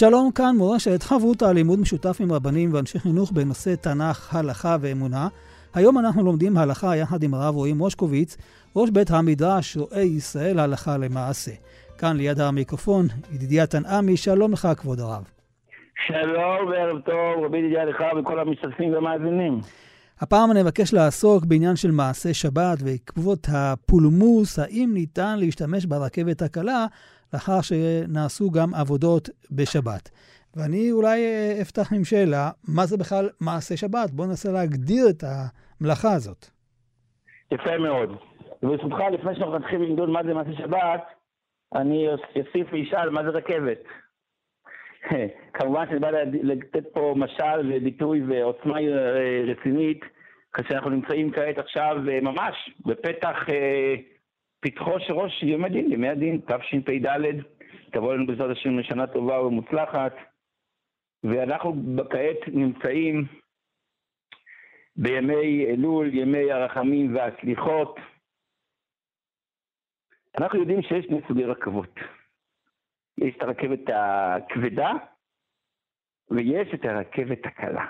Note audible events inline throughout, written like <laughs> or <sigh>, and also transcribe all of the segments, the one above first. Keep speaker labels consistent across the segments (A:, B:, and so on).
A: שלום, כאן מורשת חברותא לימוד משותף עם רבנים ואנשי חינוך בנושא תנ"ך, הלכה ואמונה. היום אנחנו לומדים הלכה יחד עם הרב רועי מושקוביץ, ראש בית המדרש רואה ישראל הלכה למעשה. כאן ליד המיקרופון, ידידיה תנעמי, שלום לך כבוד הרב.
B: שלום וערב טוב, רבי ידידיה לך וכל המשתתפים והמאזינים.
A: הפעם אני מבקש לעסוק בעניין של מעשה שבת ובעקבות הפולמוס, האם ניתן להשתמש ברכבת הקלה לאחר שנעשו גם עבודות בשבת. ואני אולי אה, אפתח עם שאלה, מה זה בכלל מעשה שבת? בואו ננסה להגדיר את המלאכה הזאת.
B: יפה מאוד. וברשותך, לפני שאנחנו נתחיל למדוד מה זה מעשה שבת, אני אוסיף ואשאל מה זה רכבת. <laughs> כמובן שאני בא לתת פה משל וביטוי ועוצמה אה, רצינית, כאשר אנחנו נמצאים כעת עכשיו אה, ממש בפתח פתחו של ראש יום הדין, ימי הדין, תשפ"ד, תבוא לנו בעזרת השם לשנה טובה ומוצלחת, ואנחנו כעת נמצאים בימי אלול, ימי הרחמים והסליחות. אנחנו יודעים שיש שני סוגי רכבות. יש את הרכבת הכבדה, ויש את הרכבת הקלה.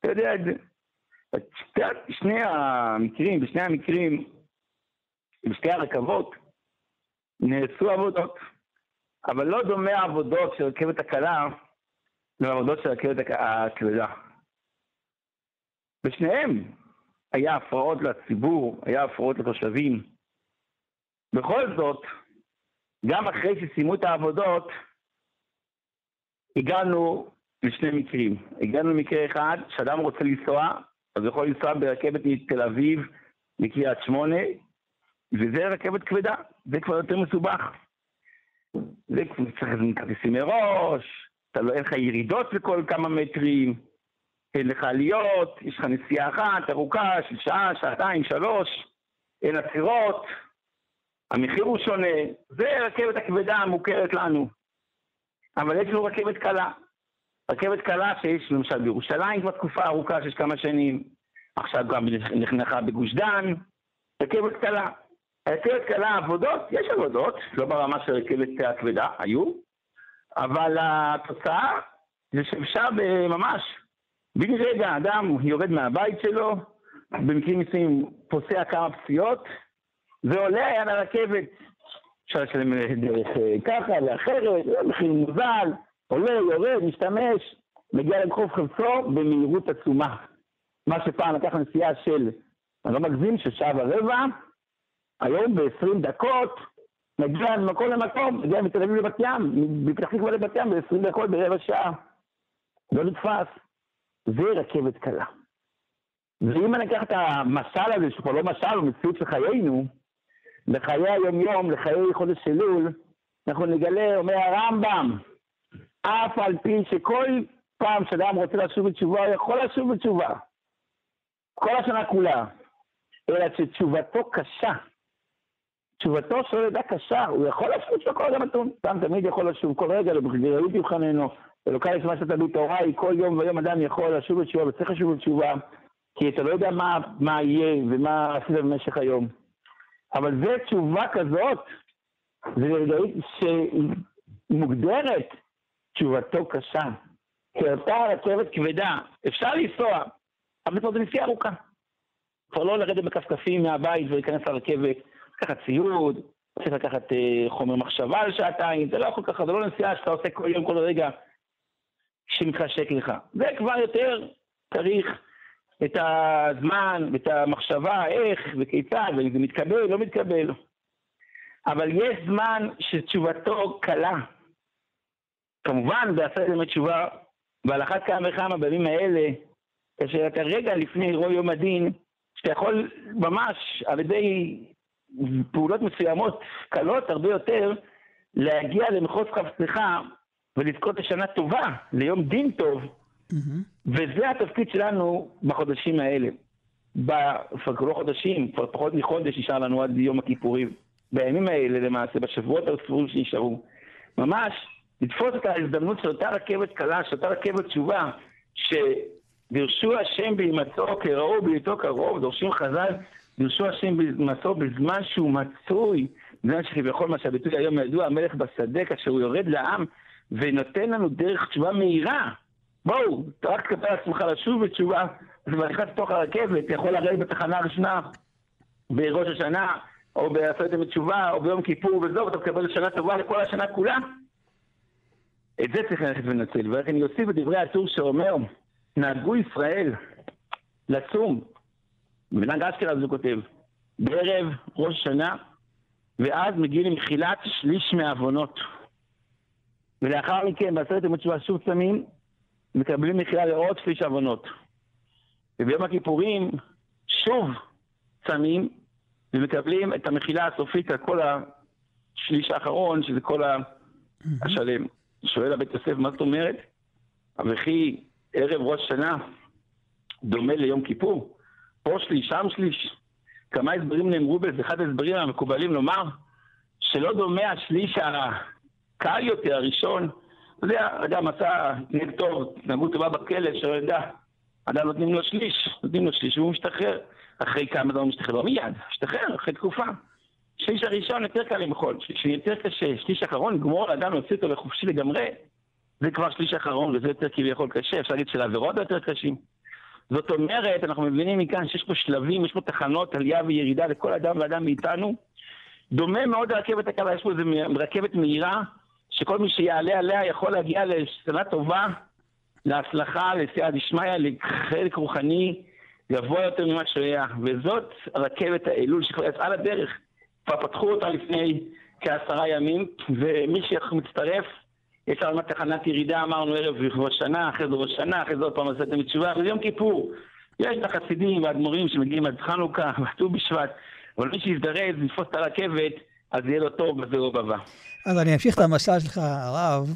B: אתה יודע את זה. שני המקרים, בשני המקרים, בשתי הרכבות נעשו עבודות, אבל לא דומה העבודות של רכבת הקלה לעבודות של רכבת הכבדה. בשניהם היה הפרעות לציבור, היה הפרעות לתושבים. בכל זאת, גם אחרי שסיימו את העבודות, הגענו לשני מקרים. הגענו למקרה אחד, שאדם רוצה לנסוע, אז הוא יכול לנסוע ברכבת מתל אביב לקריית שמונה, וזה רכבת כבדה, זה כבר יותר מסובך. זה צריך כרטיסים מראש, אתה לא, אין לך ירידות בכל כמה מטרים, אין לך עליות, יש לך נסיעה אחת ארוכה של שעה, שעתיים, שלוש, אין עצירות, המחיר הוא שונה, זה רכבת הכבדה המוכרת לנו. אבל יש לנו רכבת קלה. רכבת קלה שיש למשל בירושלים כבר תקופה ארוכה שיש כמה שנים, עכשיו גם נחנכה בגוש דן, רכבת קלה. הרכבת קלה עבודות, יש עבודות, לא ברמה של רכבת הכבדה, היו, אבל התוצאה זה שאפשר ממש, בן רגע אדם יורד מהבית שלו, במקרים מסוימים פוסע כמה פסיעות, ועולה על הרכבת. אפשר לשלם דרך אה, ככה ואחרת, מחיר מוזל, עולה, יורד, משתמש, מגיע לרחוב חפצו במהירות עצומה. מה שפעם לקח נסיעה של, אני לא מגזים, של שעה ורבע, היום ב-20 דקות נגיע ממקום למקום, נגיע מתל אביב לבת ים, מפתח תקווה לבת ים ב-20 דקות ברבע שעה. לא נתפס. זה רכבת קלה. ואם אני אקח את המשל הזה, שהוא לא משל, הוא מציאות של חיינו, לחיי היום-יום, לחיי חודש אלול, אנחנו נגלה, אומר הרמב"ם, אף על פי שכל פעם שאדם רוצה לשוב בתשובה, הוא יכול לשוב בתשובה. כל השנה כולה. אלא שתשובתו קשה. תשובתו של ידע קשה, הוא יכול לשוב של כל רגע נתון. אדם תמיד יכול לשוב כל רגע, לבחירות יבחננו. אלוקי יש מה שאתה בתורה היא, כל יום ויום אדם יכול לשוב בתשובה וצריך לשוב בתשובה, כי אתה לא יודע מה, מה יהיה ומה עשית במשך היום. אבל זו תשובה כזאת, זה רגעית שמוגדרת תשובתו קשה. כי אותה רכבת כבדה, אפשר לנסוע, אבל זאת נסיעה ארוכה. כבר לא לרדת בכפכפים מהבית ולהיכנס לרכבת, לקחת ציוד, צריך לקחת אה, חומר מחשבה על שעתיים, זה לא יכול ככה, זה לא נסיעה שאתה עושה כל יום, כל רגע, שמתחשק לך. זה כבר יותר צריך את הזמן ואת המחשבה, איך וכיצד, ואם זה מתקבל, לא מתקבל. אבל יש זמן שתשובתו קלה. כמובן, בעשרת ימי תשובה, ועל אחת כמה וכמה בימים האלה, כאשר אתה רגע לפני אירוע יום הדין, שאתה יכול ממש על ידי פעולות מסוימות קלות הרבה יותר, להגיע למחוז חפצך ולזכות לשנה טובה, ליום דין טוב. Mm-hmm. וזה התפקיד שלנו בחודשים האלה. כבר לא חודשים, כבר פחות מחודש נשאר לנו עד יום הכיפורים. בימים האלה למעשה, בשבועות הספורים שנשארו. ממש לתפוס את ההזדמנות של אותה רכבת קלה, של אותה רכבת תשובה, שדרשו השם בהימצאו כראו בהיותו קרוב, דורשים חז"ל, דרשו השם בהימצאו בזמן שהוא מצוי, בזמן שכביכול מה שהביטוי היום ידוע, המלך בשדה, כאשר הוא יורד לעם ונותן לנו דרך תשובה מהירה. בואו, אתה רק תקבל עצמך לשוב בתשובה, וכבר נכנס לתוך הרכבת, יכול לרדת בתחנה הראשונה בראש השנה, או בעשרת ימי תשובה, או ביום כיפור וזהו, אתה מקבל שנה טובה לכל השנה כולה. את זה צריך ללכת ולנצל. ורק אני אוסיף בדברי הטור שאומר, נהגו ישראל לצום, מנהג אשכנז הוא כותב, בערב ראש השנה, ואז מגיעים למחילת שליש מהעוונות. ולאחר מכן, בעשרת ימי תשובה שוב צמים, מקבלים מחילה לעוד שליש עוונות. וביום הכיפורים שוב צמים ומקבלים את המחילה הסופית על כל השליש האחרון, שזה כל השלם. שואל הבית יוסף, מה זאת אומרת? וכי ערב ראש שנה דומה ליום כיפור? פה שליש, שם שליש. כמה הסברים נאמרו בזה, אחד ההסברים המקובלים לומר שלא דומה השליש הקל יותר, הראשון. אתה יודע, אדם עשה התנהג טוב, התנהגות טובה בכלא, שלא יודע, אדם נותנים לו שליש, נותנים לו שליש והוא משתחרר. אחרי כמה זמן הוא משתחרר? לא מיד, משתחרר אחרי תקופה. שליש הראשון יותר קל למחול, שליש יותר קשה, שליש אחרון, לגמור לאדם להוציא אותו לחופשי לגמרי, זה כבר שליש אחרון, וזה יותר כביכול קשה, אפשר להגיד שלעבירות יותר קשים. זאת אומרת, אנחנו מבינים מכאן שיש פה שלבים, יש פה תחנות עלייה וירידה לכל אדם ואדם מאיתנו. דומה מאוד לרכבת הקלה, יש פה איזה רכבת מהירה, שכל מי שיעלה עליה יכול להגיע לשנה טובה, להצלחה, לסייע דשמיא, לחלק רוחני גבוה יותר ממה שהיה. וזאת רכבת האלול שכבר יצאה לדרך. כבר פתחו אותה לפני כעשרה ימים, ומי שמצטרף, יש לנו תחנת ירידה, אמרנו ערב ראש שנה, אחרי זה ראש שנה, אחרי זה עוד פעם עשיתם תשובה, וזה יום כיפור. יש את החסידים והאדמו"רים שמגיעים עד חנוכה, <laughs> וט"ו בשבט, אבל מי שיזדרז לתפוס את הרכבת, אז יהיה לו טוב בזהו הבא.
A: אז אני אמשיך את המשל שלך, הרב,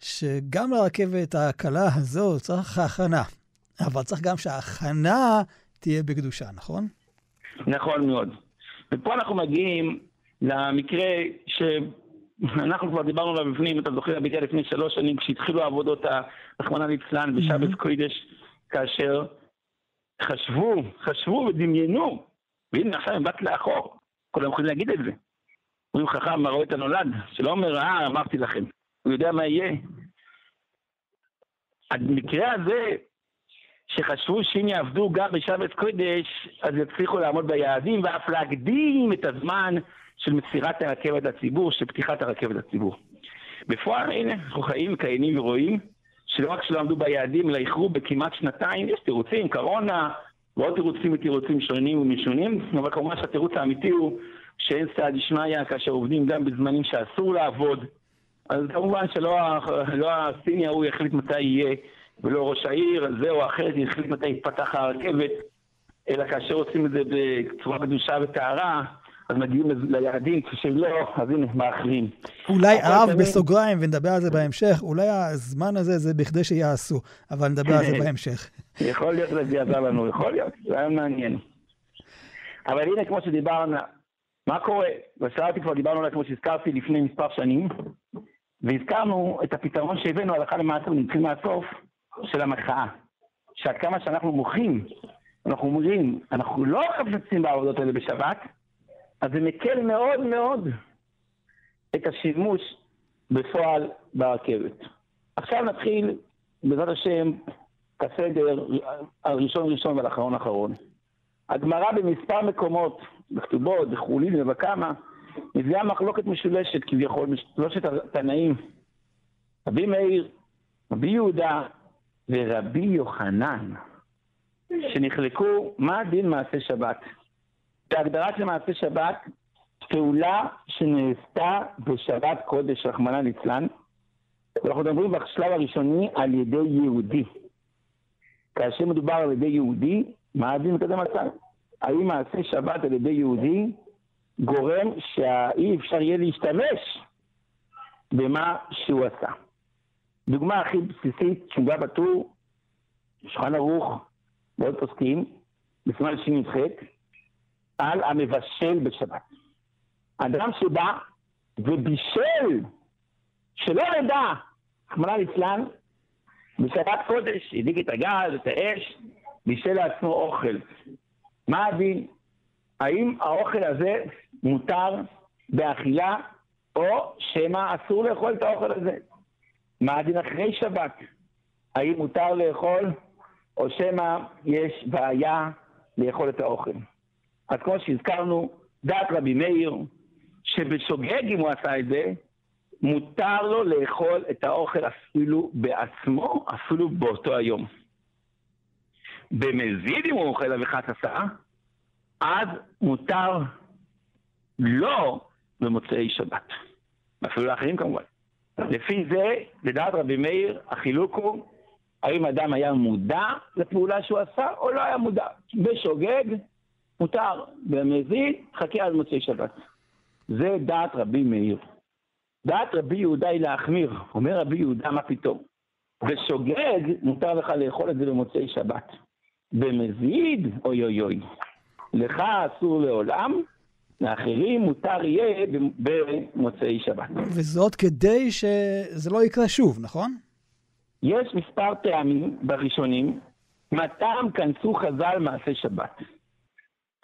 A: שגם לרכבת הקלה הזו צריך הכנה, אבל צריך גם שההכנה תהיה בקדושה, נכון?
B: נכון מאוד. ופה אנחנו מגיעים למקרה שאנחנו כבר דיברנו עליו בפנים, אתה זוכר, ביתי לפני שלוש שנים, כשהתחילו העבודות, רחמנא ליצלן, בשבת mm-hmm. קוידש, כאשר חשבו, חשבו ודמיינו, והנה עכשיו הם בת לאחור, כולם יכולים להגיד את זה. אומרים חכם, מה רואה את הנולד? שלא אומר, אה, אמרתי לכם. הוא יודע מה יהיה. המקרה הזה, שחשבו שאם יעבדו גם בשבת קודש, אז יצליחו לעמוד ביעדים ואף להקדים את הזמן של מסירת הרכבת לציבור, של פתיחת הרכבת לציבור. בפועל, הנה, אנחנו חיים, קיימים ורואים שלא רק שלא עמדו ביעדים, אלא איחרו בכמעט שנתיים, יש תירוצים, קורונה, ועוד תירוצים ותירוצים שונים ומשונים, אבל כמובן שהתירוץ האמיתי הוא שאין סעד דשמיא כאשר עובדים גם בזמנים שאסור לעבוד. אז כמובן שלא לא הסיני ההוא יחליט מתי יהיה ולא ראש העיר, זה או אחרת יחליט מתי יתפתח הרכבת, אלא כאשר עושים את זה בצורה קדושה וטהרה, אז מגיעים ליעדים, כשלא, אז הנה, מאחרים.
A: אולי הרב בסוגריים, ונדבר על זה בהמשך, אולי הזמן הזה זה בכדי שיעשו, אבל נדבר על זה <laughs> בהמשך.
B: יכול להיות שזה יעזר לנו, יכול להיות, זה היה מעניין. אבל הנה, כמו שדיברנו, מה קורה? ושאלתי כבר, דיברנו עליה, כמו שהזכרתי, לפני מספר שנים, והזכרנו את הפתרון שהבאנו הלכה למעשה, ונתחיל מהסוף, של המחאה. שעד כמה שאנחנו מוחים, אנחנו אומרים, אנחנו לא חפצים בעבודות האלה בשבת, אז זה מקל מאוד מאוד את השימוש בפועל ברכבת. עכשיו נתחיל, בעזרת השם, כסדר, הראשון ראשון והאחרון אחרון. הגמרא במספר מקומות, בכתובות, בחולין ובכמה, מביאה מחלוקת משולשת כביכול, משלושת התנאים. רבי מאיר, רבי יהודה ורבי יוחנן, שנחלקו מה דין מעשה שבת. בהגדרה של מעשה שבת, פעולה שנעשתה בשבת קודש, רחמנא ליצלן, ואנחנו מדברים בשלב הראשוני על ידי יהודי. כאשר מדובר על ידי יהודי, מה הדין כזה מצב? האם מעשה שבת על ידי יהודי גורם שאי אפשר יהיה להשתמש במה שהוא עשה? דוגמה הכי בסיסית, תשובה בטור, שולחן ערוך, ועוד פוסקים, בסימן שי"ח, על המבשל בשבת. אדם שבא ובישל, שלא נדע, רחמנא ליצלן, בשבת קודש, הדליק את הגז, את האש, בישל לעצמו אוכל. מה הדין? האם האוכל הזה מותר באכילה, או שמא אסור לאכול את האוכל הזה? מה הדין אחרי שבת? האם מותר לאכול, או שמא יש בעיה לאכול את האוכל? אז כמו שהזכרנו, דעת רבי מאיר, שבשוגג אם הוא עשה את זה, מותר לו לאכול את האוכל אפילו בעצמו, אפילו באותו היום. במזיד אם הוא אוכל אביחת עשה, אז מותר לא במוצאי שבת. אפילו לאחרים כמובן. לפי זה, לדעת רבי מאיר, החילוק הוא האם אדם היה מודע לפעולה שהוא עשה או לא היה מודע. בשוגג, מותר. במזיד, חכה עד מוצאי שבת. זה דעת רבי מאיר. דעת רבי יהודה היא להחמיר. אומר רבי יהודה, מה פתאום? בשוגג, מותר לך לאכול את זה במוצאי שבת. במזיד, אוי אוי אוי. לך אסור לעולם, לאחרים מותר יהיה במוצאי שבת.
A: וזאת כדי שזה לא יקרה שוב, נכון?
B: יש מספר טעמים בראשונים, מהטעם כנסו חז"ל מעשה שבת.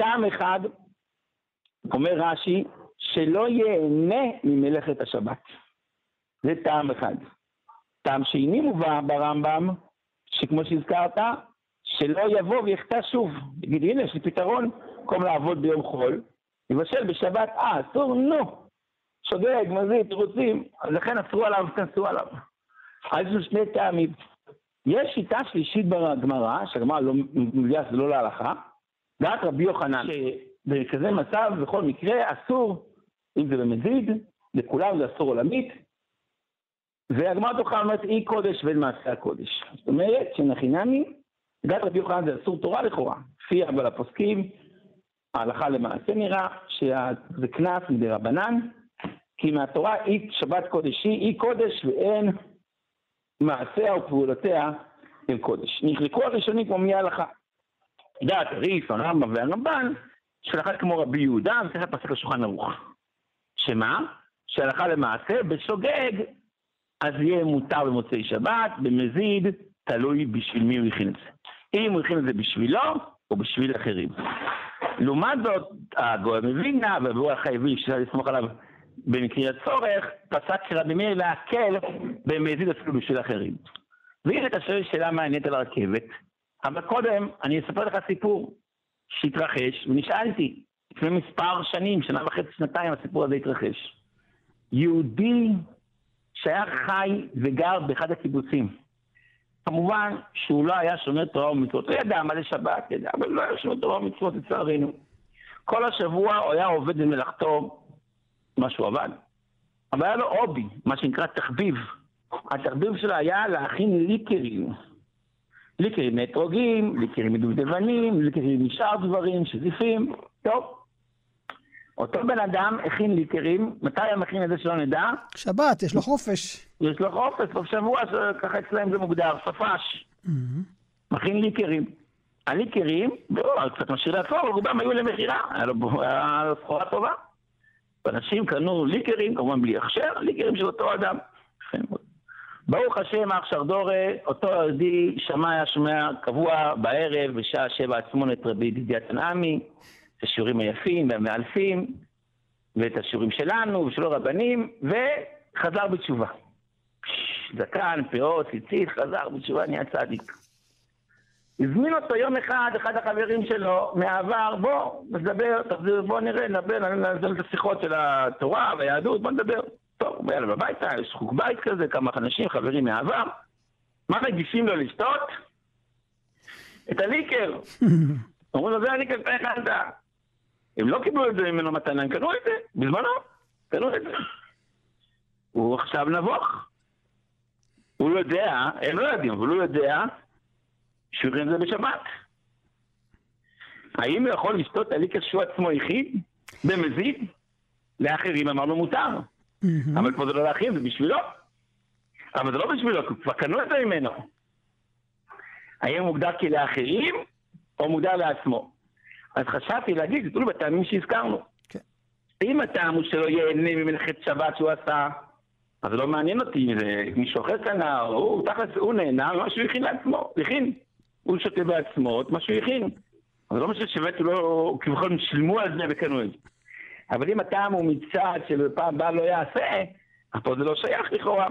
B: טעם אחד, אומר רש"י, שלא ייהנה ממלאכת השבת. זה טעם אחד. טעם שני מובא ברמב"ם, שכמו שהזכרת, שלא יבוא ויחטא שוב. יגיד, הנה, יש לי פתרון, במקום לעבוד ביום חול, יבשל בשבת, אה, אסור, נו. שוגג, מזיד, תירוצים, אז לכן אסרו עליו, כנסו עליו. אז יש שני טעמים. יש שיטה שלישית בגמרא, שהגמרא לא מביאה שזה לא להלכה, דעת רבי יוחנן, שבכזה מצב, בכל מקרה, אסור, אם זה במזיד, לכולם זה אסור עולמית, והגמרא תוכל אומרת אי קודש ואין מעשה הקודש. זאת אומרת, שנחינמי, דעת רבי יוחנן זה אסור תורה לכאורה. לפי אבל הפוסקים, ההלכה למעשה נראה שזה קנס מדי רבנן, כי מהתורה אי שבת קודש היא אי קודש ואין מעשיה ופעולותיה הם קודש. נחלקו הראשונים כמו מי ההלכה. דעת ריף, הרמב"ם והרמב"ן, שלחת כמו רבי יהודה, וצריך לפסק לשולחן ערוך. שמה? שהלכה למעשה, בשוגג, אז יהיה מותר במוצאי שבת, במזיד, תלוי בשביל מי הוא הכין את זה. אם הוא הכין את זה בשבילו, או בשביל אחרים. לעומת זאת, הגוי מווילנה, והוא החייבים שאפשר לסמוך עליו במקרה הצורך, פסק רבי מאיר להקל במזיד אפילו בשביל אחרים. והנה אתה שואל שאלה מעניינת על הרכבת, אבל קודם אני אספר לך סיפור שהתרחש, ונשאלתי, לפני מספר שנים, שנה וחצי, שנתיים, הסיפור הזה התרחש. יהודי שהיה חי וגר באחד הקיבוצים. כמובן שהוא לא היה שומר תורה ומצוות, הוא ידע מה זה שבת, ידע, אבל לא היה שומר תורה ומצוות לצערנו. כל השבוע הוא היה עובד במלאכתו, מה שהוא עבד. אבל היה לו הובי, מה שנקרא תחביב. התחביב שלו היה להכין ליקרים. ליקרים מאתרוגים, ליקרים מדובדבנים, ליקרים משאר דברים, שזיפים, טוב. אותו בן אדם הכין ליקרים, מתי הוא מכין את זה שלא נדע?
A: שבת, יש לו חופש.
B: יש לו חופש, סוף שבוע, ככה אצלם זה מוגדר, סופש. מכין ליקרים. הליקרים, לא, קצת משאיר לעצמו, אבל רובם היו למכירה, היה לו סחורה טובה. ואנשים קנו ליקרים, כמובן בלי הכשר, ליקרים של אותו אדם. ברוך השם, אח שרדורי, אותו יהודי שמע, היה שומע קבוע בערב, בשעה שבע שמונה את רבי ידידיה תנעמי, את השיעורים היפים והמאלפים, ואת השיעורים שלנו ושל הרבנים, וחזר בתשובה. זקן, פאות, ציצית, חזר בתשובה, נהיה צדיק. הזמין אותו יום אחד, אחד החברים שלו מהעבר, בוא, נדבר, תחזיר, בוא נראה, נדבר, נעזור את השיחות של התורה והיהדות, בוא נדבר. טוב, הוא בא אליו הביתה, יש חוג בית כזה, כמה אנשים, חברים מהעבר. מה מגישים לו לשתות? את הליקר. <laughs> אומרים לו, זה הליקר שאתה הכנת. הם לא קיבלו את זה ממנו מתנה, הם קנו את זה, בזמנו, קנו את זה. הוא עכשיו נבוך. הוא יודע, הם לא יודעים, אבל הוא יודע שהוא את זה בשבת. האם הוא יכול לשתות את הליקר שהוא עצמו הכין במזיד? לאחרים אמרנו מותר. אבל פה זה לא לאחים, זה בשבילו. אבל זה לא בשבילו, כי כבר קנו את זה ממנו. האם הוא מוגדר כלאחרים, או מוגדר לעצמו? אז חשבתי להגיד, זה תלוי בטעמים שהזכרנו. כן. אם הטעם הוא שלא ייהנה ממלאכת שבת שהוא עשה, אז לא מעניין אותי אם זה מישהו אחר קנה, או הוא, תכלס, הוא נהנה ממה שהוא הכין לעצמו, הכין. הוא שותה בעצמו את מה שהוא הכין. אז לא משנה שבאמת הוא לא, כביכול הם שילמו על זה וקנו את זה. אבל אם הטעם הוא מצד שבפעם הבאה לא יעשה, אז פה זה לא שייך לכאורה.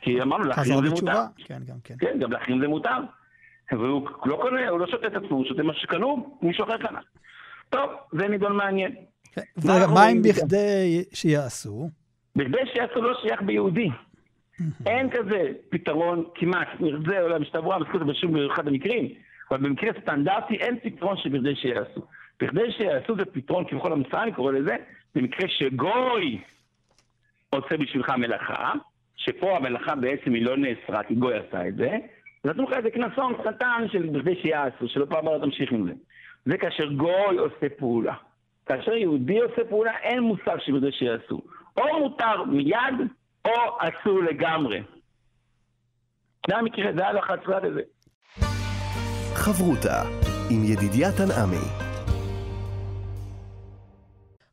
B: כי אמרנו, להחרים זה מותר.
A: כן, גם כן.
B: כן, גם להחרים זה מותר. והוא לא קונה, הוא לא שותה את עצמו, הוא שותה מה שקנו, מישהו אחר קנה. טוב, זה נידון מעניין.
A: כן, ומה אם בכדי שיעשו?
B: בכדי שיעשו לא שייך ביהודי. אין כזה פתרון כמעט, זה אולי משתברה, בזכות בשום אחד המקרים, אבל במקרה סטנדרטי אין פתרון שבכדי שיעשו. בכדי שיעשו זה פתרון, כבכל אני קורא לזה, במקרה שגוי עושה בשבילך מלאכה, שפה המלאכה בעצם היא לא נאסרה, כי גוי עשה את זה, נתנו לך איזה קנסון קטן של בכדי שיעשו, שלא פעם הבאה תמשיך עם זה. זה כאשר גוי עושה פעולה. כאשר יהודי עושה פעולה, אין מושג שבכדי שיעשו. או מותר מיד, או אסור לגמרי. זה המקרה, זה ההלכה הצפויה לזה.
C: חברותה עם ידידיה תנעמי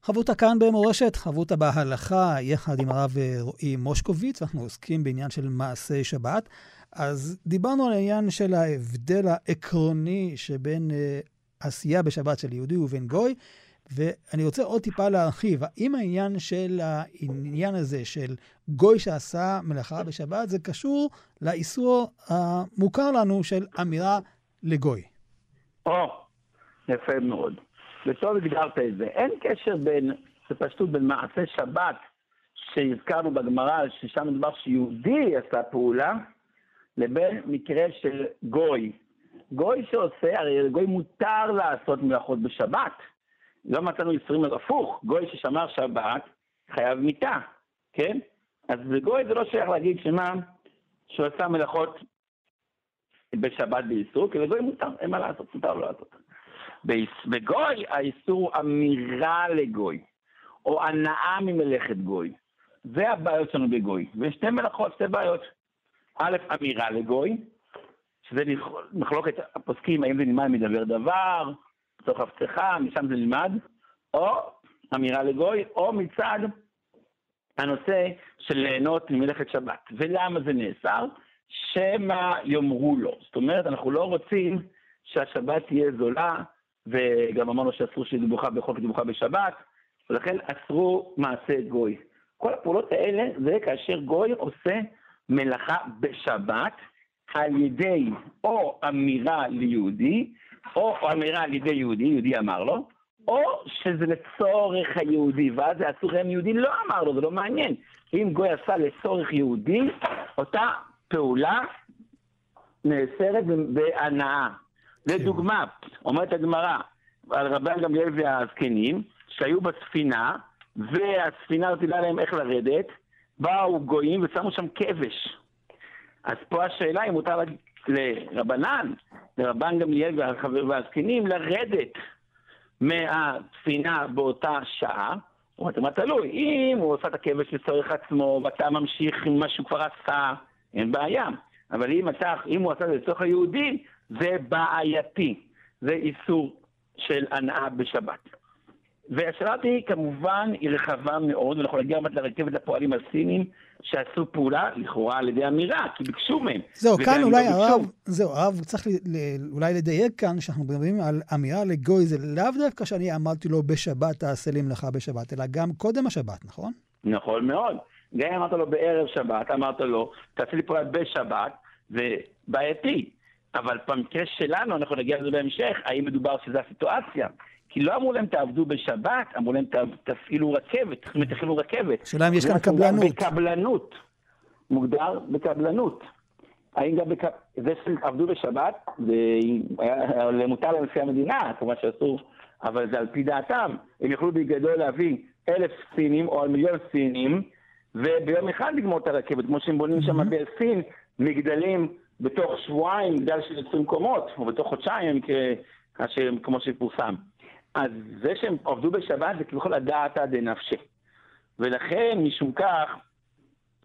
A: חברותה כאן במורשת, חברותה בהלכה, יחד עם הרב רועי מושקוביץ, אנחנו עוסקים בעניין של מעשי שבת. אז דיברנו על העניין של ההבדל העקרוני שבין uh, עשייה בשבת של יהודי ובין גוי, ואני רוצה עוד טיפה להרחיב. האם העניין של העניין הזה של גוי שעשה מלאכה בשבת, זה קשור לאיסור המוכר לנו של אמירה לגוי?
B: או, יפה מאוד. וטוב הגדרת את זה. אין קשר בין, בפשטות, בין מעשה שבת שהזכרנו בגמרא, ששם מדובר שיהודי עשה פעולה, לבין מקרה של גוי. גוי שעושה, הרי לגוי מותר לעשות מלאכות בשבת. לא מצאנו איסורים הפוך, גוי ששמר שבת חייב מיתה, כן? אז בגוי זה לא שייך להגיד שמה, שהוא עשה מלאכות בשבת באיסור, כי לגוי מותר, אין מה לעשות, מותר לו לעשות. בגוי האיסור אמירה לגוי, או הנאה ממלאכת גוי. זה הבעיות שלנו בגוי. ויש שתי מלאכות, שתי בעיות. א', אמירה לגוי, שזה מחלוקת הפוסקים, האם זה נלמד מדבר דבר, בתוך הבטחה, משם זה נלמד, או אמירה לגוי, או מצד הנושא של ליהנות ממלאכת שבת. ולמה זה נאסר? שמא יאמרו לו. זאת אומרת, אנחנו לא רוצים שהשבת תהיה זולה, וגם אמרנו שאסור דיווחה בחוק דיווחה בשבת, ולכן אסרו מעשה גוי. כל הפעולות האלה זה כאשר גוי עושה מלאכה בשבת על ידי או אמירה ליהודי, או אמירה על ידי יהודי, יהודי אמר לו, או שזה לצורך היהודי, ואז זה אסור אם יהודי לא אמר לו, זה לא מעניין. אם גוי עשה לצורך יהודי, אותה פעולה נאסרת בהנאה. לדוגמה, אומרת הגמרא על רבן גמליאל והזקנים, שהיו בספינה, והספינה רצילה להם איך לרדת, באו גויים ושמו שם כבש. אז פה השאלה אם מותר לרבנן, לרבן גמליאל והזקנים, לרדת מהספינה באותה שעה, אומרת, מה תלוי? אם הוא עושה את הכבש לצורך עצמו, ואתה ממשיך עם מה שהוא כבר עשה, אין בעיה. אבל אם, אתה, אם הוא עשה את זה לצורך היהודי, זה בעייתי. זה איסור של הנאה בשבת. והשאלה היא כמובן היא רחבה מאוד, ואנחנו נגיע באמת לרכבת הפועלים הסינים שעשו פעולה לכאורה על ידי אמירה, כי ביקשו מהם.
A: זהו, כאן אולי לא הרב, זהו, הרב צריך ל, אולי לדייק כאן, שאנחנו מדברים על אמירה לגוי, זה לאו דווקא שאני אמרתי לו בשבת תעשה לי מלאכה בשבת, אלא גם קודם השבת, נכון?
B: נכון מאוד. גם אם אמרת לו בערב שבת, אמרת לו, תעשה לי פעולה בשבת, זה בעייתי. אבל במקרה שלנו, אנחנו נגיע לזה בהמשך, האם מדובר שזו הסיטואציה? כי לא אמרו להם תעבדו בשבת, אמרו להם תפעילו רכבת, תפעילו רכבת.
A: השאלה אם יש כאן קבלנות.
B: בקבלנות. מוגדר בקבלנות. האם גם בק... זה שעבדו בשבת, זה היה מותר לנשיא המדינה, כמובן שאסור, אבל זה על פי דעתם. הם יכלו בגדול להביא אלף סינים או על מיליון סינים, וביום אחד לגמור את הרכבת, כמו שהם בונים שם בסין, מגדלים בתוך שבועיים, מגדל של 20 קומות, או בתוך חודשיים, כמו שפורסם. אז זה שהם עבדו בשבת זה כביכול הדעתא דנפשי. ולכן, משום כך,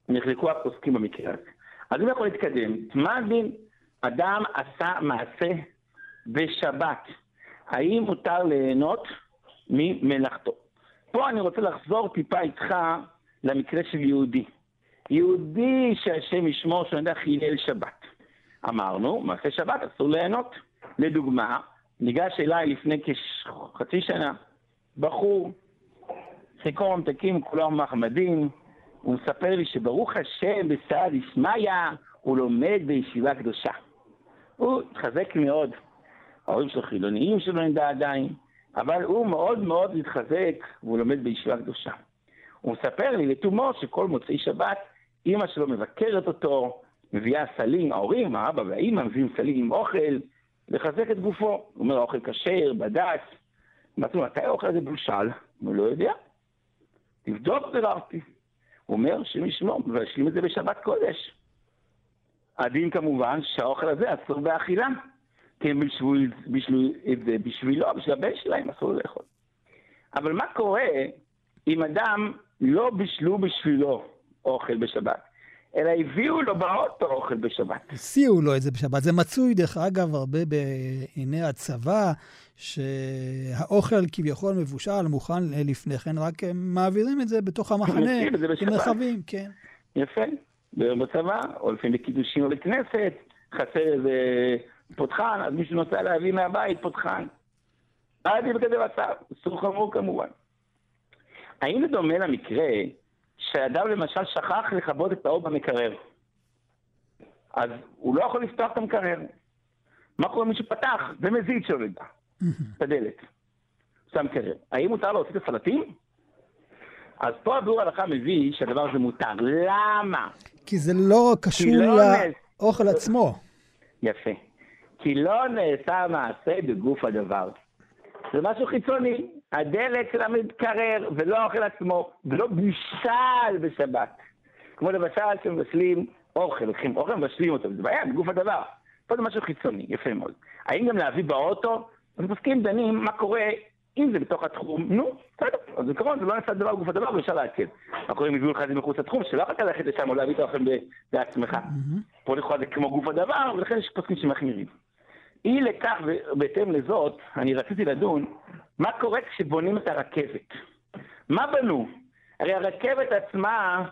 B: נחלקו הפוסקים במקרה הזה. אז אם יכול להתקדם, מה הדין? אדם עשה מעשה בשבת. האם מותר ליהנות ממלאכתו? פה אני רוצה לחזור טיפה איתך למקרה של יהודי. יהודי שהשם ישמור יודע חילל שבת. אמרנו, מעשה שבת אסור ליהנות. לדוגמה, ניגש אליי לפני כחצי שנה בחור, חיקור ממתקים, כולו מחמדים, הוא מספר לי שברוך השם, בסעד דשמיא, הוא לומד בישיבה קדושה. הוא התחזק מאוד. ההורים שלו חילוניים שלא נדע עדיין, אבל הוא מאוד מאוד מתחזק, והוא לומד בישיבה קדושה. הוא מספר לי לתומו שכל מוצאי שבת, אימא שלו מבקרת אותו, מביאה סלים, ההורים, האבא והאימא מביאים סלים עם אוכל, לחזק את גופו. הוא אומר, האוכל כשר, בד"ץ. אמרתי לו, מתי האוכל הזה בושל? הוא לא יודע. תבדוק, ביררתי. הוא אומר, השם ישמור, מבשלים את זה בשבת קודש. הדין כמובן שהאוכל הזה אסור באכילה. כי הם את זה בשבילו, בשביל הבן שלהם, אסור לאכול. אבל מה קורה אם אדם לא בישלו בשבילו אוכל בשבת, אלא הביאו לו באוטו אוכל בשבת.
A: הסיעו לו את זה בשבת. זה מצוי, דרך אגב, הרבה בעיני הצבא, שהאוכל כביכול מבושל, מוכן לפני כן, רק הם מעבירים את זה בתוך המחנה, עם רכבים, כן.
B: יפה. בצבא, או לפעמים בקידושים או בכנסת, חסר איזה פותחן, אז מישהו נוסע להביא מהבית פותחן. עד בכזה מצב, איסור חמור כמובן. האם זה דומה למקרה שאדם למשל שכח לכבות את האור במקרר? אז הוא לא יכול לפתוח את המקרר. מה קורה אם מישהו פתח ומזיד שלו לדע? <laughs> את הדלת. שם קרר. האם מותר להוציא את הסלטים? אז פה הביאור ההלכה מביא שהדבר הזה מותר. למה?
A: כי זה לא קשור לא לאוכל נס... עצמו.
B: יפה. כי לא נעשה מעשה בגוף הדבר. זה משהו חיצוני. הדלק של המתקרר, ולא האוכל עצמו, ולא בישל בשבת. כמו למשל שמבשלים אוכל, לוקחים אוכל ומבשלים אותו, זה בעיה בגוף הדבר. פה זה משהו חיצוני, יפה מאוד. האם גם להביא באוטו? אז מפסקים דנים מה קורה אם זה בתוך התחום, נו, בסדר. אז בעיקרון זה לא נעשה דבר בגוף הדבר ואפשר לעכב. מה קורה אם הביאו לך את זה מחוץ לתחום, שלא יכולת ללכת לשם או להביא את האוכל בעצמך. פה לכאורה זה כמו גוף הדבר, ולכן יש פסקים שמחמירים. אי לכך, ובהתאם לזאת, אני רציתי לדון, מה קורה כשבונים את הרכבת? מה בנו? הרי הרכבת עצמה,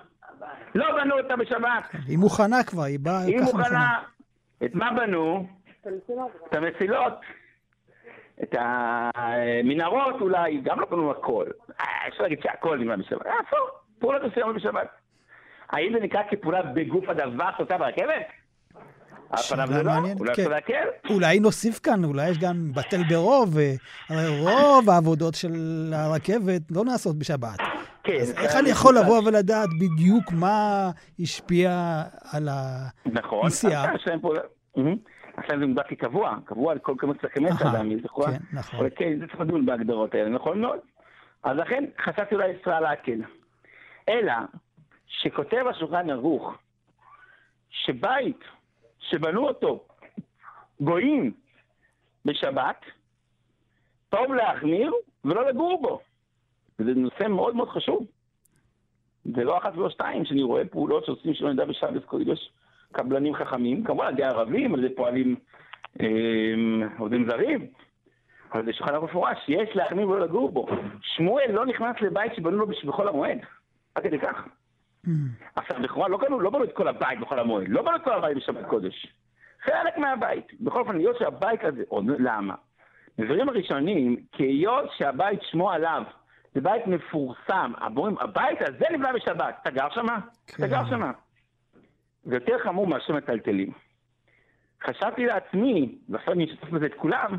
B: לא בנו אותה בשבת.
A: היא מוכנה כבר, היא באה
B: היא מוכנה. את מה בנו? את המסילות. את המנהרות אולי, גם לא בנו הכל. אה, אפשר להגיד שהכל נבנה בשבת. אה, פעולות מסוימות בשבת. האם זה נקרא כפעולה בגוף הדבר שעושה ברכבת?
A: שאלה מעניינת, כן. אולי נוסיף כאן, אולי יש גם בטל ברוב, הרי רוב העבודות של הרכבת לא נעשות בשבת. כן. אז איך אני יכול לבוא ולדעת בדיוק מה השפיע על הנסיעה?
B: נכון, עכשיו זה מוגדר כקבוע, קבוע על כל כמות סכמי אדם,
A: נכון? כן, נכון.
B: כן, זה צריך לדון בהגדרות האלה, נכון מאוד. אז לכן חשבתי אולי ישראל להקל. אלא שכותב השולחן ערוך, שבית שבנו אותו גויים בשבת, טוב להחמיר ולא לגור בו. וזה נושא מאוד מאוד חשוב. זה לא אחת ולא שתיים, שאני רואה פעולות שעושים שלא נדע בשבת קודש קבלנים חכמים, כמובן על ידי ערבים, על ידי פועלים אה, עובדים זרים, אבל זה שולחן המפורש, יש להחמיר ולא לגור בו. שמואל לא נכנס לבית שבנו לו בחול המועד, עד כדי כך. עכשיו, לכאורה לא בנו, לא בנו את כל הבית בכל המועד, לא בנו את כל הבית בשבת קודש. חלק מהבית. בכל אופן, היות שהבית הזה, עוד למה? בדברים הראשונים, כי היות שהבית שמו עליו, זה בית מפורסם, אומרים, הבית הזה נבנה בשבת, אתה גר שמה? כן. אתה גר שמה. זה יותר חמור מאשר מטלטלים. חשבתי לעצמי, ועכשיו אני אשתף בזה את כולם,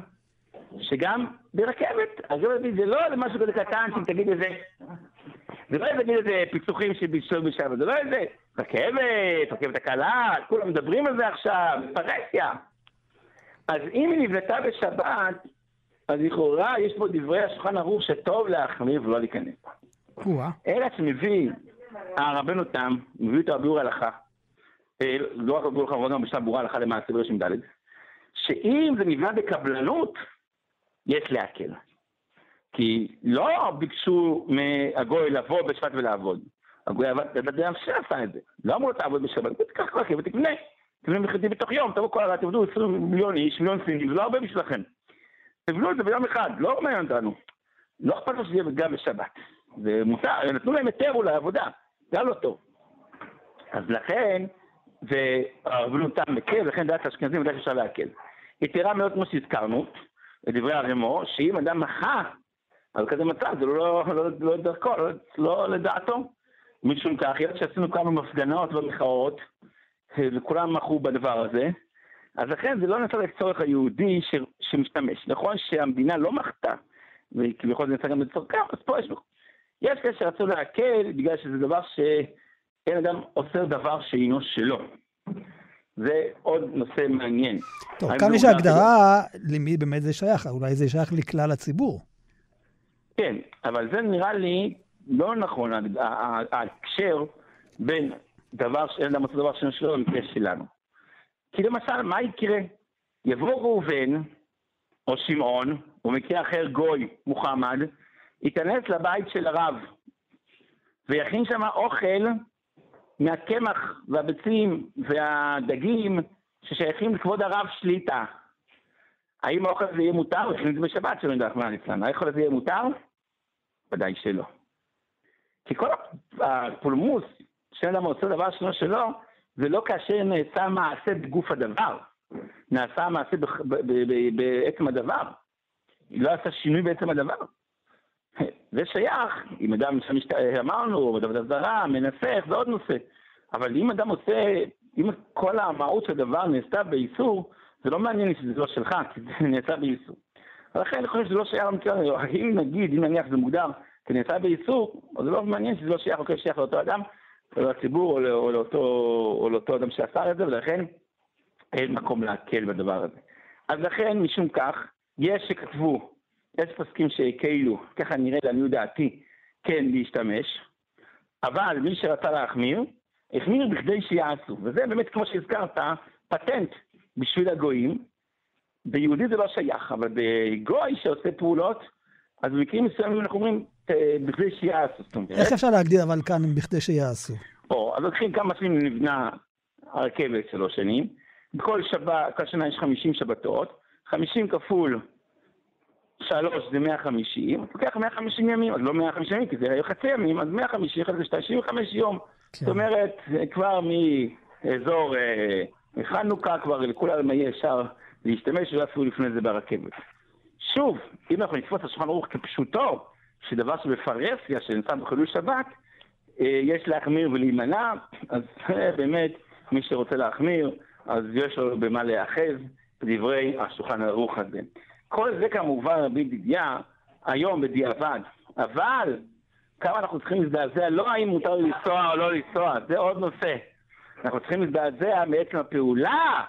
B: שגם ברכבת, הרכבת זה לא משהו כזה קטן שאם תגיד איזה זה לא איזה איזה פיצוחים שבישלו בשבת, זה לא איזה רכבת, רכבת הקלה, כולם מדברים על זה עכשיו, פרסיה. אז אם היא נבנתה בשבת, אז לכאורה יש פה דברי השולחן ערוך שטוב להחמיר ולא להיכנס. אלא שמביא הרבנו תם, מביא את הביאור ההלכה, אה, לא רק הביאור ההלכה, גם בשלב ברורה הלכה למעשה ברשם ד', שאם זה נבנה בקבלנות, יש להקל. כי לא ביקשו מהגוי לבוא בשבת ולעבוד. הגוי עבד, בן עשה את זה. לא אמרו לו תעבוד בשבת, תיקח רכב ותקנה. תבנה מחלטי בתוך יום, תבואו כל הרע, תעבדו 20 מיליון איש, מיליון סינים, זה לא הרבה בשבילכם. תבנו את זה ביום אחד, לא מעניין אותנו. לא אכפת לו שזה יהיה גם בשבת. זה מותר, נתנו להם היתר אולי עבודה, זה היה לא טוב. אז לכן, והרבנות תם מקל, לכן דעת האשכנזים ודעת אפשר להקל. יתרה מאוד כמו שהזכרנו, לדברי הרמו, שאם אדם מחה על כזה מצב, זה לא, לא, לא דרכו, לא, לא לדעתו. משום כך, היות שעשינו כמה מפגנות ומחאות, וכולם מחו בדבר הזה, אז לכן זה לא נעשה לצורך היהודי ש, שמשתמש. נכון שהמדינה לא מחתה, וכביכול זה נעשה גם לצורכם, אז פה יש, יש כאלה שרצו להקל בגלל שזה דבר שאין אדם עושה דבר שאינו שלו. זה עוד נושא מעניין.
A: טוב, כאן יש הגדרה למי באמת זה שייך, אולי זה שייך לכלל הציבור.
B: כן, אבל זה נראה לי לא נכון, ההקשר בין דבר שאין עושה דבר שאין שלו במקרה שלנו. כי למשל, מה יקרה? יבוא ראובן, או שמעון, או מקרה אחר גוי, מוחמד, ייכנס לבית של הרב, ויכין שם אוכל מהקמח והביצים והדגים ששייכים לכבוד הרב שליטה. האם האוכל הזה יהיה מותר? את זה בשבת שלא נדע מה ליצלן. האוכל הזה יהיה מותר? ודאי שלא. כי כל הפולמוס שאין אדם עושה דבר שלו שלו, זה לא כאשר נעשה מעשה בגוף הדבר, נעשה מעשה בעצם הדבר. לא עשה שינוי בעצם הדבר. זה שייך, אם אדם, אמרנו, מדבר זרה, מנסח, זה עוד נושא. אבל אם אדם עושה, אם כל המהות של הדבר נעשתה באיסור, זה לא מעניין שזה לא שלך, כי זה <laughs> נעשה באיסור. ולכן אני חושב שזה לא שייך למקרה, אם נגיד, אם נניח זה מוגדר כנעשה באיסור, אז זה לא מעניין שזה לא שייך, או שייך לאותו אדם, או לציבור, או, או, לאותו, או לאותו אדם שעשה את זה, ולכן אין מקום להקל בדבר הזה. אז לכן, משום כך, יש שכתבו יש פוסקים שהקלו, ככה נראה לעניות דעתי, כן להשתמש, אבל מי שרצה להחמיר, החמיר בכדי שיעשו, וזה באמת, כמו שהזכרת, פטנט בשביל הגויים. ביהודי זה לא שייך, אבל בגוי שעושה פעולות, אז במקרים מסוימים אנחנו אומרים, בכדי שיעשו.
A: איך אפשר להגדיר אבל כאן בכדי שיעשו?
B: או, אז לוקחים כמה שנים נבנה הרכבת שלוש שנים, בכל שבת, כל שנה יש 50 שבתות, 50 כפול שלוש זה 150, לוקח 150 ימים, אז לא 150 ימים, כי זה היו חצי ימים, אז 150, אחרי זה 95 יום. כן. זאת אומרת, כבר מאזור אה, חנוכה, כבר לכולם יהיה אפשר להשתמש, ולא אפילו לפני זה ברכבת. שוב, אם אנחנו נתפוס את השולחן ערוך כפשוטו, שדבר שבפרהסיה, שנמצא בחילול שבת, אה, יש להחמיר ולהימנע, אז באמת, מי שרוצה להחמיר, אז יש לו במה להיאחז בדברי השולחן ערוך הזה. כל זה כמובן, רבי דידיה, היום בדיעבד. אבל כמה אנחנו צריכים להזדעזע, לא האם מותר לנסוע או לא לנסוע, זה עוד נושא. אנחנו צריכים להזדעזע מעצם הפעולה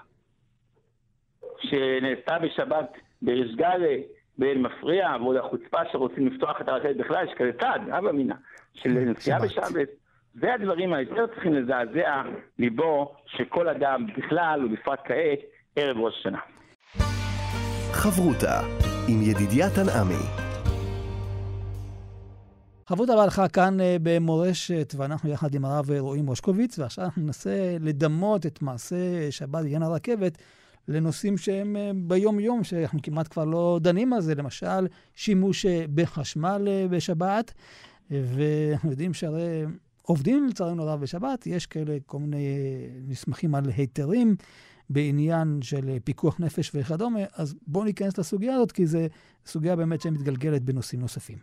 B: שנעשתה בשבת בריש גלי, באל מפריע, ועוד החוצפה שרוצים לפתוח את הרכבת בכלל, יש כזה צד, אבא מינה, של נסיעה בשבת. זה הדברים היותר צריכים לזעזע ליבו של כל אדם בכלל, ובפרט כעת, ערב ראש השנה.
C: חברותה עם ידידיה תנעמי.
A: חברותה בהלכה כאן אה, במורשת, ואנחנו יחד עם הרב רועי מושקוביץ, ועכשיו אנחנו ננסה לדמות את מעשה שבת בעניין הרכבת לנושאים שהם אה, ביום-יום, שאנחנו כמעט כבר לא דנים על זה, למשל שימוש אה, בחשמל בשבת, ואנחנו יודעים שהרי עובדים לצערנו הרב בשבת, יש כאלה כל מיני נסמכים על היתרים. בעניין של פיקוח נפש וכדומה, אז בואו ניכנס לסוגיה הזאת, כי זו סוגיה באמת שמתגלגלת בנושאים נוספים.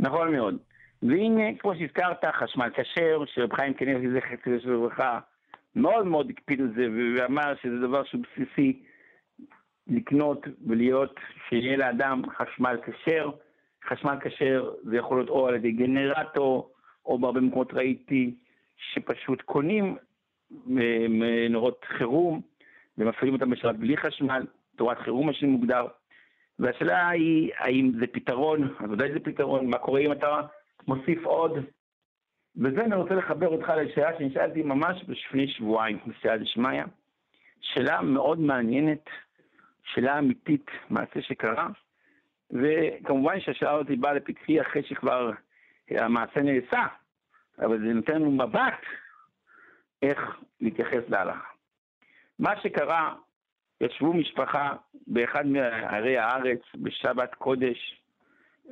B: נכון מאוד. והנה, כמו שהזכרת, חשמל כשר, שרב חיים כנראה זכר צדיק של ברכה, מאוד מאוד הקפיד על זה, ואמר שזה דבר שהוא בסיסי לקנות ולהיות, שיהיה לאדם חשמל כשר. חשמל כשר זה יכול להיות או על ידי גנרטור, או בהרבה מקומות ראיתי שפשוט קונים נורות חירום, ומפעילים אותם בשבת בלי חשמל, תורת חירום מה שמוגדר. והשאלה היא, האם זה פתרון, אז ודאי זה פתרון, מה קורה אם אתה מוסיף עוד? וזה אני רוצה לחבר אותך לשאלה שנשאלתי ממש לפני שבועיים, בסייעת דשמיא. שאלה מאוד מעניינת, שאלה אמיתית, מעשה שקרה, וכמובן שהשאלה הזאת באה לפתחי אחרי שכבר המעשה נעשה, אבל זה נותן לנו מבט איך להתייחס להלכה. מה שקרה, ישבו משפחה באחד מערי הארץ בשבת קודש,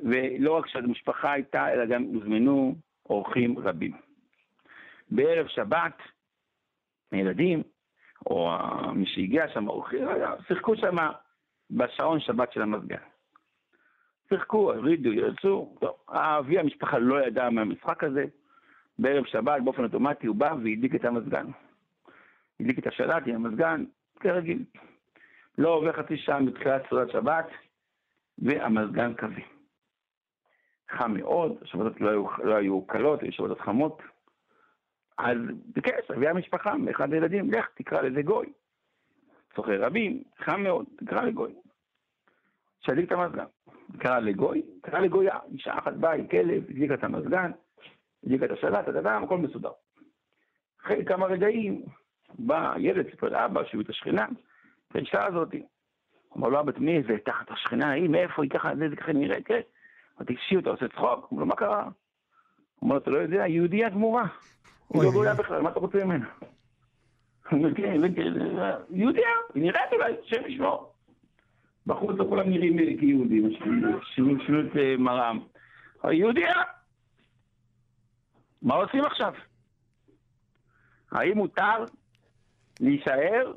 B: ולא רק שהמשפחה הייתה, אלא גם הוזמנו אורחים רבים. בערב שבת, הילדים, או מי שהגיע שם, אורחים, שיחקו שם בשעון שבת של המזגן. שיחקו, הורידו, יצאו, טוב, אבי המשפחה לא ידע מהמשחק הזה, בערב שבת באופן אוטומטי הוא בא והדליק את המזגן. הדליק את השלט עם המזגן, כרגיל. לא עובר חצי שעה מתחילת סעודת שבת, והמזגן כזה. חם מאוד, השבתות לא היו, לא היו קלות, היו שבתות חמות. אז ביקש, אבי המשפחה, מאחד הילדים, לך תקרא לזה גוי. צורכי רבים, חם מאוד, תקרא לגוי. שהדליק את המזגן. קרא לגוי, קרא לגויה, אישה אחת באה עם כלב, הדליקה את המזגן, הדליקה את השלט, את הדם, הכל מסודר. אחרי כמה רגעים, בא ילד, סיפר לאבא, שהוא את השכנה, האישה הזאתי. אמר לו, אבא, מי זה תחת השכנה ההיא, מאיפה היא ככה, זה ככה נראה, כן? אמרתי, תקשיב, אתה עושה צחוק? אמר לו, מה קרה? אמר לו, אתה לא יודע, יהודייה גמורה. היא לא גויה בכלל, מה אתה רוצה ממנה? כן, יהודייה, היא נראית אולי, השם ישמור. בחוץ לא כולם נראים כיהודים, שינו את אה, מראם. יהודייה, מה עושים עכשיו? האם מותר להישאר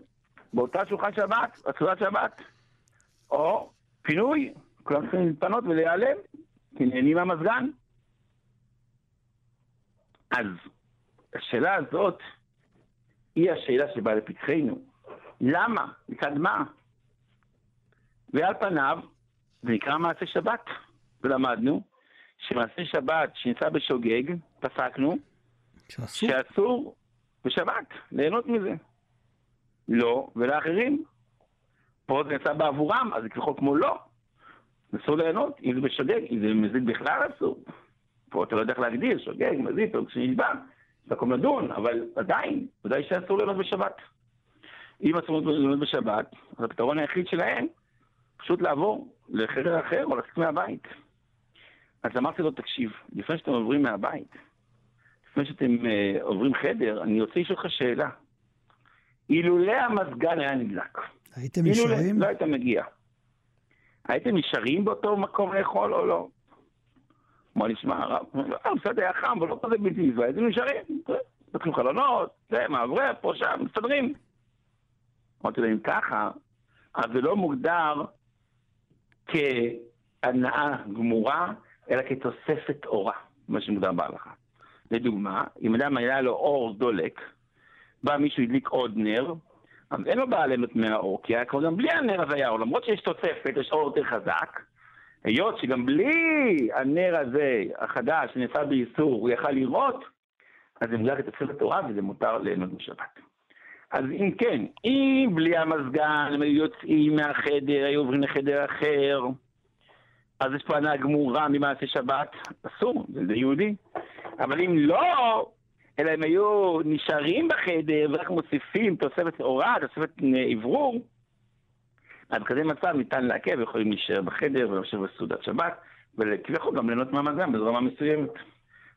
B: באותה שולחן שבת, בסעודת שבת, או פינוי, כולם צריכים להתפנות ולהיעלם, כי נהנים מהמזגן. אז השאלה הזאת היא השאלה שבאה לפתחנו. למה? מצד מה? ועל פניו, זה נקרא מעשה שבת. ולמדנו שמעשה שבת שנמצא בשוגג, פסקנו, שאסור, שאסור בשבת ליהנות מזה. לא, ולאחרים. פה זה נעשה בעבורם, אז זה ככל כמו לא. אסור ליהנות, אם זה בשוגג, אם זה מזיק בכלל אסור. פה אתה לא יודע איך להגדיר, שוגג, מזיק, או כשנשבע, מקום לדון, אבל עדיין, ודאי שאסור ליהנות בשבת. אם אסור ליהנות בשבת, אז הפתרון היחיד שלהם, פשוט לעבור לחדר אחר או לצאת מהבית. אז אמרתי לו, תקשיב, לפני שאתם עוברים מהבית, לפני שאתם uh, עוברים חדר, אני רוצה לשאול אותך שאלה. אילולא המזגן היה נדלק.
A: הייתם נשארים?
B: לא היית מגיע. הייתם נשארים באותו מקום לאכול או לא? אמר לי, שמע, הרב, אה, בסדר, היה חם, אבל לא כזה בלתי נסבל, הייתם נשארים. פתחנו חלונות, זה, מאוורר, פה, שם, מסתדרים. אמרתי לו, אם ככה, אז זה לא מוגדר כהנאה גמורה, אלא כתוספת אורה, מה שמוגדר בהלכה. לדוגמה, אם אדם היה לו אור דולק, בא מישהו הדליק עוד נר, אז אין לו בעיה ליהנות מהאור, כי היה כבר גם בלי הנר הזה היה אור, למרות שיש תוספת, יש אור יותר חזק, היות שגם בלי הנר הזה, החדש, שנעשה באיסור, הוא יכל לראות, אז זה מוגדר כתוספת תורה וזה מותר ליהנות בשבת. אז אם כן, אם בלי המזגן הם היו יוצאים מהחדר, היו עוברים לחדר אחר, אז יש פה הנאה גמורה ממעשה שבת, אסור, זה יהודי. אבל אם לא, אלא הם היו נשארים בחדר ורק מוסיפים תוספת אורה, תוספת אוורור, אז בכזה מצב ניתן לעכב, יכולים להישאר בחדר ולשבת בסעודת שבת, וכביכול גם ליהנות מהמזגן בזרמה מסוימת.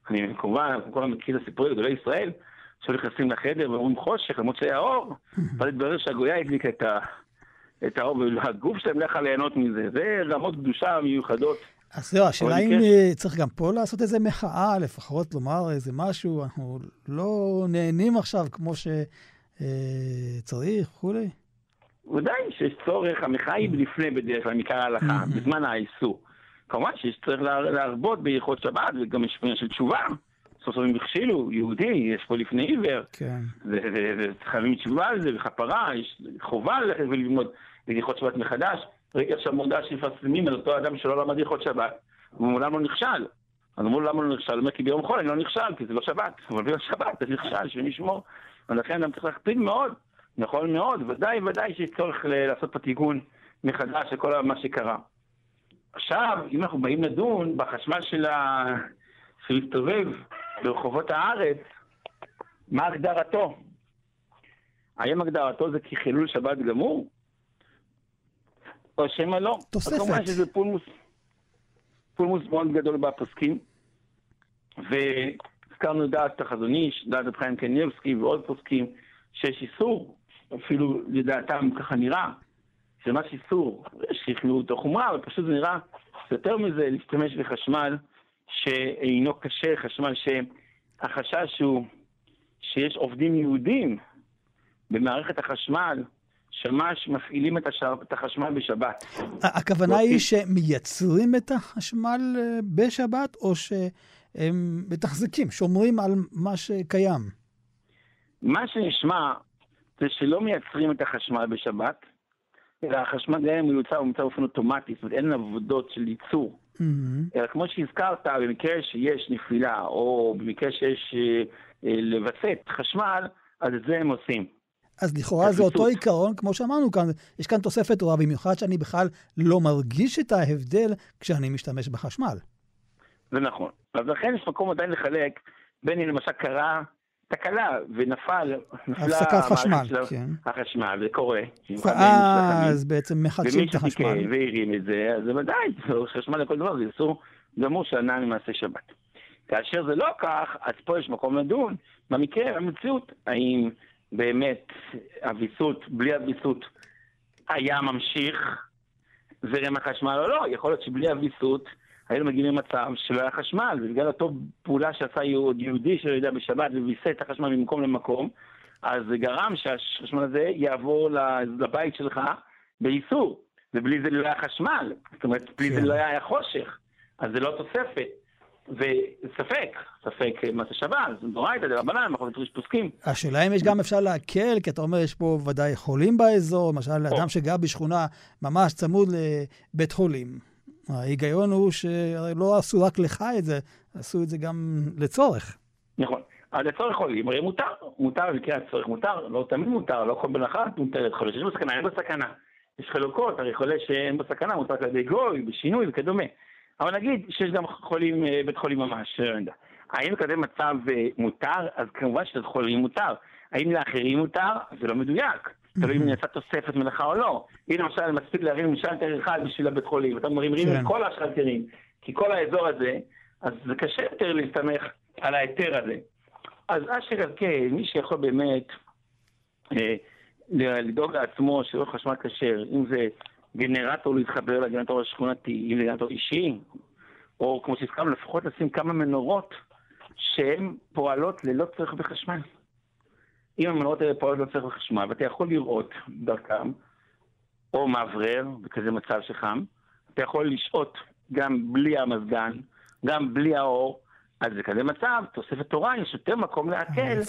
B: אני כמובן, כמובן מכיר את הסיפורים גדולי ישראל, עכשיו נכנסים לחדר ואומרים חושך, למרות שהיה אור, <laughs> ואז התברר שהגויה הדליקה את, ה, את האור, והגוף שלהם לא יכול ליהנות מזה. זה רמות קדושה מיוחדות.
A: אז זהו, השאלה אם כן. צריך גם פה לעשות איזה מחאה, לפחות לומר איזה משהו, אנחנו לא נהנים עכשיו כמו שצריך וכולי.
B: ודאי שיש צורך, המחאה היא לפני בדרך כלל, מקרא ההלכה, בזמן האיסור. כמובן שיש צורך להרבות בהלכות שבת, וגם יש עניין של תשובה. סוף סוף הם הכשילו, יהודי, יש פה לפני עיוור.
A: כן.
B: וחייבים תשובה על זה, וחפרה, יש חובה ללכת וללמוד הלכות שבת מחדש. ראיתי עכשיו מודעה שמפרסמים על אותו אדם שלא למד הלכות שבת, והוא מעולם לא נכשל. אז אמרו למה לא נכשל? הוא אומר כי ביום חול אני לא נכשל, כי זה לא שבת. <laughs> אבל ביום שבת זה נכשל, שאני אשמור. ולכן אדם צריך להקפיד מאוד, נכון מאוד, ודאי ודאי שיש צורך לעשות פה תיקון מחדש לכל מה שקרה. עכשיו, אם אנחנו באים לדון בחשמל של ה... שמסתובב ברחובות הארץ, מה הגדרתו? האם הגדרתו זה כחילול שבת גמור? או שמא לא?
A: תוספת.
B: כמובן שזה פולמוס, פולמוס מאוד גדול בפוסקים. והזכרנו דעת החזון איש, דעת חיים קניבסקי ועוד פוסקים, שיש איסור, אפילו לדעתם ככה נראה, שממש איסור, שכנעו אותו חומרה, אבל פשוט זה נראה יותר מזה להשתמש בחשמל שאינו קשה, חשמל שהחשש הוא שיש עובדים יהודים במערכת החשמל שממש מפעילים את, השר, את החשמל בשבת.
A: הכוונה היא שמייצרים את החשמל אה, בשבת, או הם מתחזקים, שומרים על מה שקיים.
B: מה שנשמע זה שלא מייצרים את החשמל בשבת, אלא החשמל גם אם הוא יוצר, הוא מיוצר באופן אוטומטי, זאת אומרת אין עבודות של ייצור. Mm-hmm. אלא כמו שהזכרת, במקרה שיש נפילה, או במקרה שיש אה, אה, לווסת חשמל, אז את זה הם עושים.
A: אז לכאורה זה אותו עיקרון, כמו שאמרנו כאן, יש כאן תוספת תורה, במיוחד שאני בכלל לא מרגיש את ההבדל כשאני משתמש בחשמל.
B: זה נכון. אז לכן יש מקום עדיין לחלק בין אם למשל קרה תקלה ונפל,
A: נפלה הפסקת חשמל, של כן.
B: החשמל, זה קורה.
A: ואז בעצם מחדשים את החשמל.
B: ומי שתיקן והרים את זה, אז בוודאי, חשמל לכל דבר, זה איסור גמור שענה ממעשה שבת. כאשר זה לא כך, אז פה יש מקום לדון במקרה, במציאות, האם באמת הוויסות, בלי הוויסות, היה ממשיך זרם החשמל או לא. יכול להיות שבלי הוויסות היינו מגיעים למצב שלא היה חשמל, ובגלל אותו פעולה שעשה יהוד, יהודי שלא יודע בשבת וויסה את החשמל ממקום למקום, אז זה גרם שהחשמל הזה יעבור לבית שלך באיסור, ובלי זה לא היה חשמל, זאת אומרת, בלי זה כן. לא היה חושך, אז זה לא תוספת. וספק, ספק מה זה שבת, זה דורייתא דרבנן, אנחנו נפגש פוסקים.
A: השאלה אם יש גם אפשר להקל, כי אתה אומר, יש פה ודאי חולים באזור, למשל, אדם שגר בשכונה ממש צמוד לבית חולים. ההיגיון הוא שלא עשו רק לך את זה, עשו את זה גם לצורך.
B: נכון. אז לצורך חולים, הרי מותר, מותר במקרה הצורך מותר, לא תמיד מותר, לא כל בן אחת מותרת חולה שיש בו סכנה, אין בו סכנה. יש חלוקות, הרי חולה שאין בו סכנה מותר על ידי גוי, בשינוי וכדומה. אבל נגיד שיש גם חולים, אה, בית חולים ממש, לא יודע. האם כזה מצב אה, מותר? אז כמובן שזה חולים מותר. האם לאחרים מותר? זה לא מדויק. תלוי אם נעשה תוספת מלאכה או לא. הנה למשל, מספיק להרים שלטר אחד בשביל הבית חולים, ואתה מרים את כן. כל השלטרים, כי כל האזור הזה, אז זה קשה יותר להסתמך על ההיתר הזה. אז אשר על כן, מי שיכול באמת אה, לדאוג לעצמו שיהיה חשמל כשר, אם זה גנרטור להתחבר לגנרטור השכונתי, גנרטור אישי, או כמו שהזכרנו, לפחות לשים כמה מנורות שהן פועלות ללא צורך בחשמל. אם המנורות האלה פועלות ללא צורך בחשמל, ואתה יכול לראות דרכם, או מאוורר, בכזה מצב שחם, אתה יכול לשהות גם בלי המזגן, גם בלי האור, אז זה כזה מצב, תוספת תורה, יש יותר מקום להקל,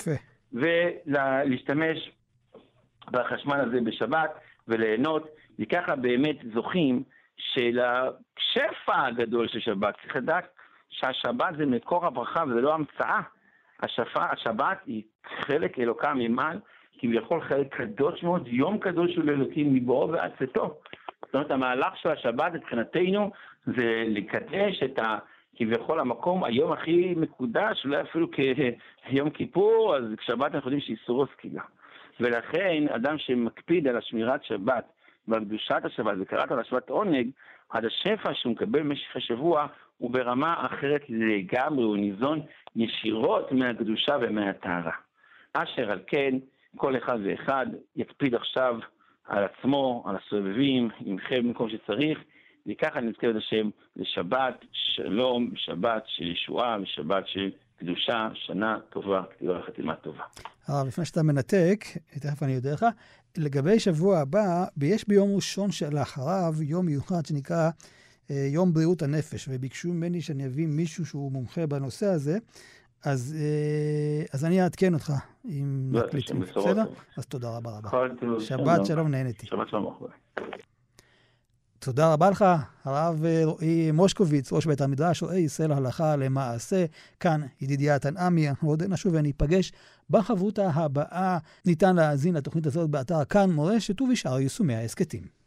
B: ולהשתמש בחשמל הזה בשבת וליהנות. וככה באמת זוכים של השפע הגדול של שבת. צריך לדעת שהשבת זה מקור הברכה וזה לא המצאה. השפע, השבת היא חלק אלוקה ממעל, כביכול חלק קדוש מאוד, יום קדוש של אלוקים מבואו ועד צאתו. זאת אומרת, המהלך של השבת מבחינתנו זה לקדש את ה... כביכול המקום, היום הכי מקודש, אולי אפילו כיום כיפור, אז שבת אנחנו יודעים שאיסורו סקילה. ולכן אדם שמקפיד על השמירת שבת ועל קדושת השבת וקראת על השבת עונג, עד השפע שהוא מקבל במשך השבוע הוא ברמה אחרת לגמרי, הוא ניזון ישירות מהקדושה ומהטהרה. אשר על כן, כל אחד ואחד יקפיד עכשיו על עצמו, על הסובבים, ימחה במקום שצריך, וככה את השם לשבת שלום, שבת של ישועה ושבת של קדושה, שנה טובה, כתיבה וחתימה טובה.
A: הרב, לפני שאתה מנתק, תכף אני אודה לך, לגבי שבוע הבא, יש ביום ראשון שלאחריו יום מיוחד שנקרא אה, יום בריאות הנפש, וביקשו ממני שאני אביא מישהו שהוא מומחה בנושא הזה, אז, אה, אז אני אעדכן אותך אם
B: לא, מקליטים, בסדר?
A: אז תודה רבה רבה. שבת שלום, נהנתי.
B: שבת שלום.
A: תודה רבה לך, הרב אה, רועי מושקוביץ, ראש בית המדרש, רואה ישראל הלכה למעשה. כאן ידידיה תנעמי, אנחנו עוד נשוב וניפגש בחברותה הבאה. ניתן להאזין לתוכנית הזאת באתר כאן מורשת ובשאר יישומי ההסכתים.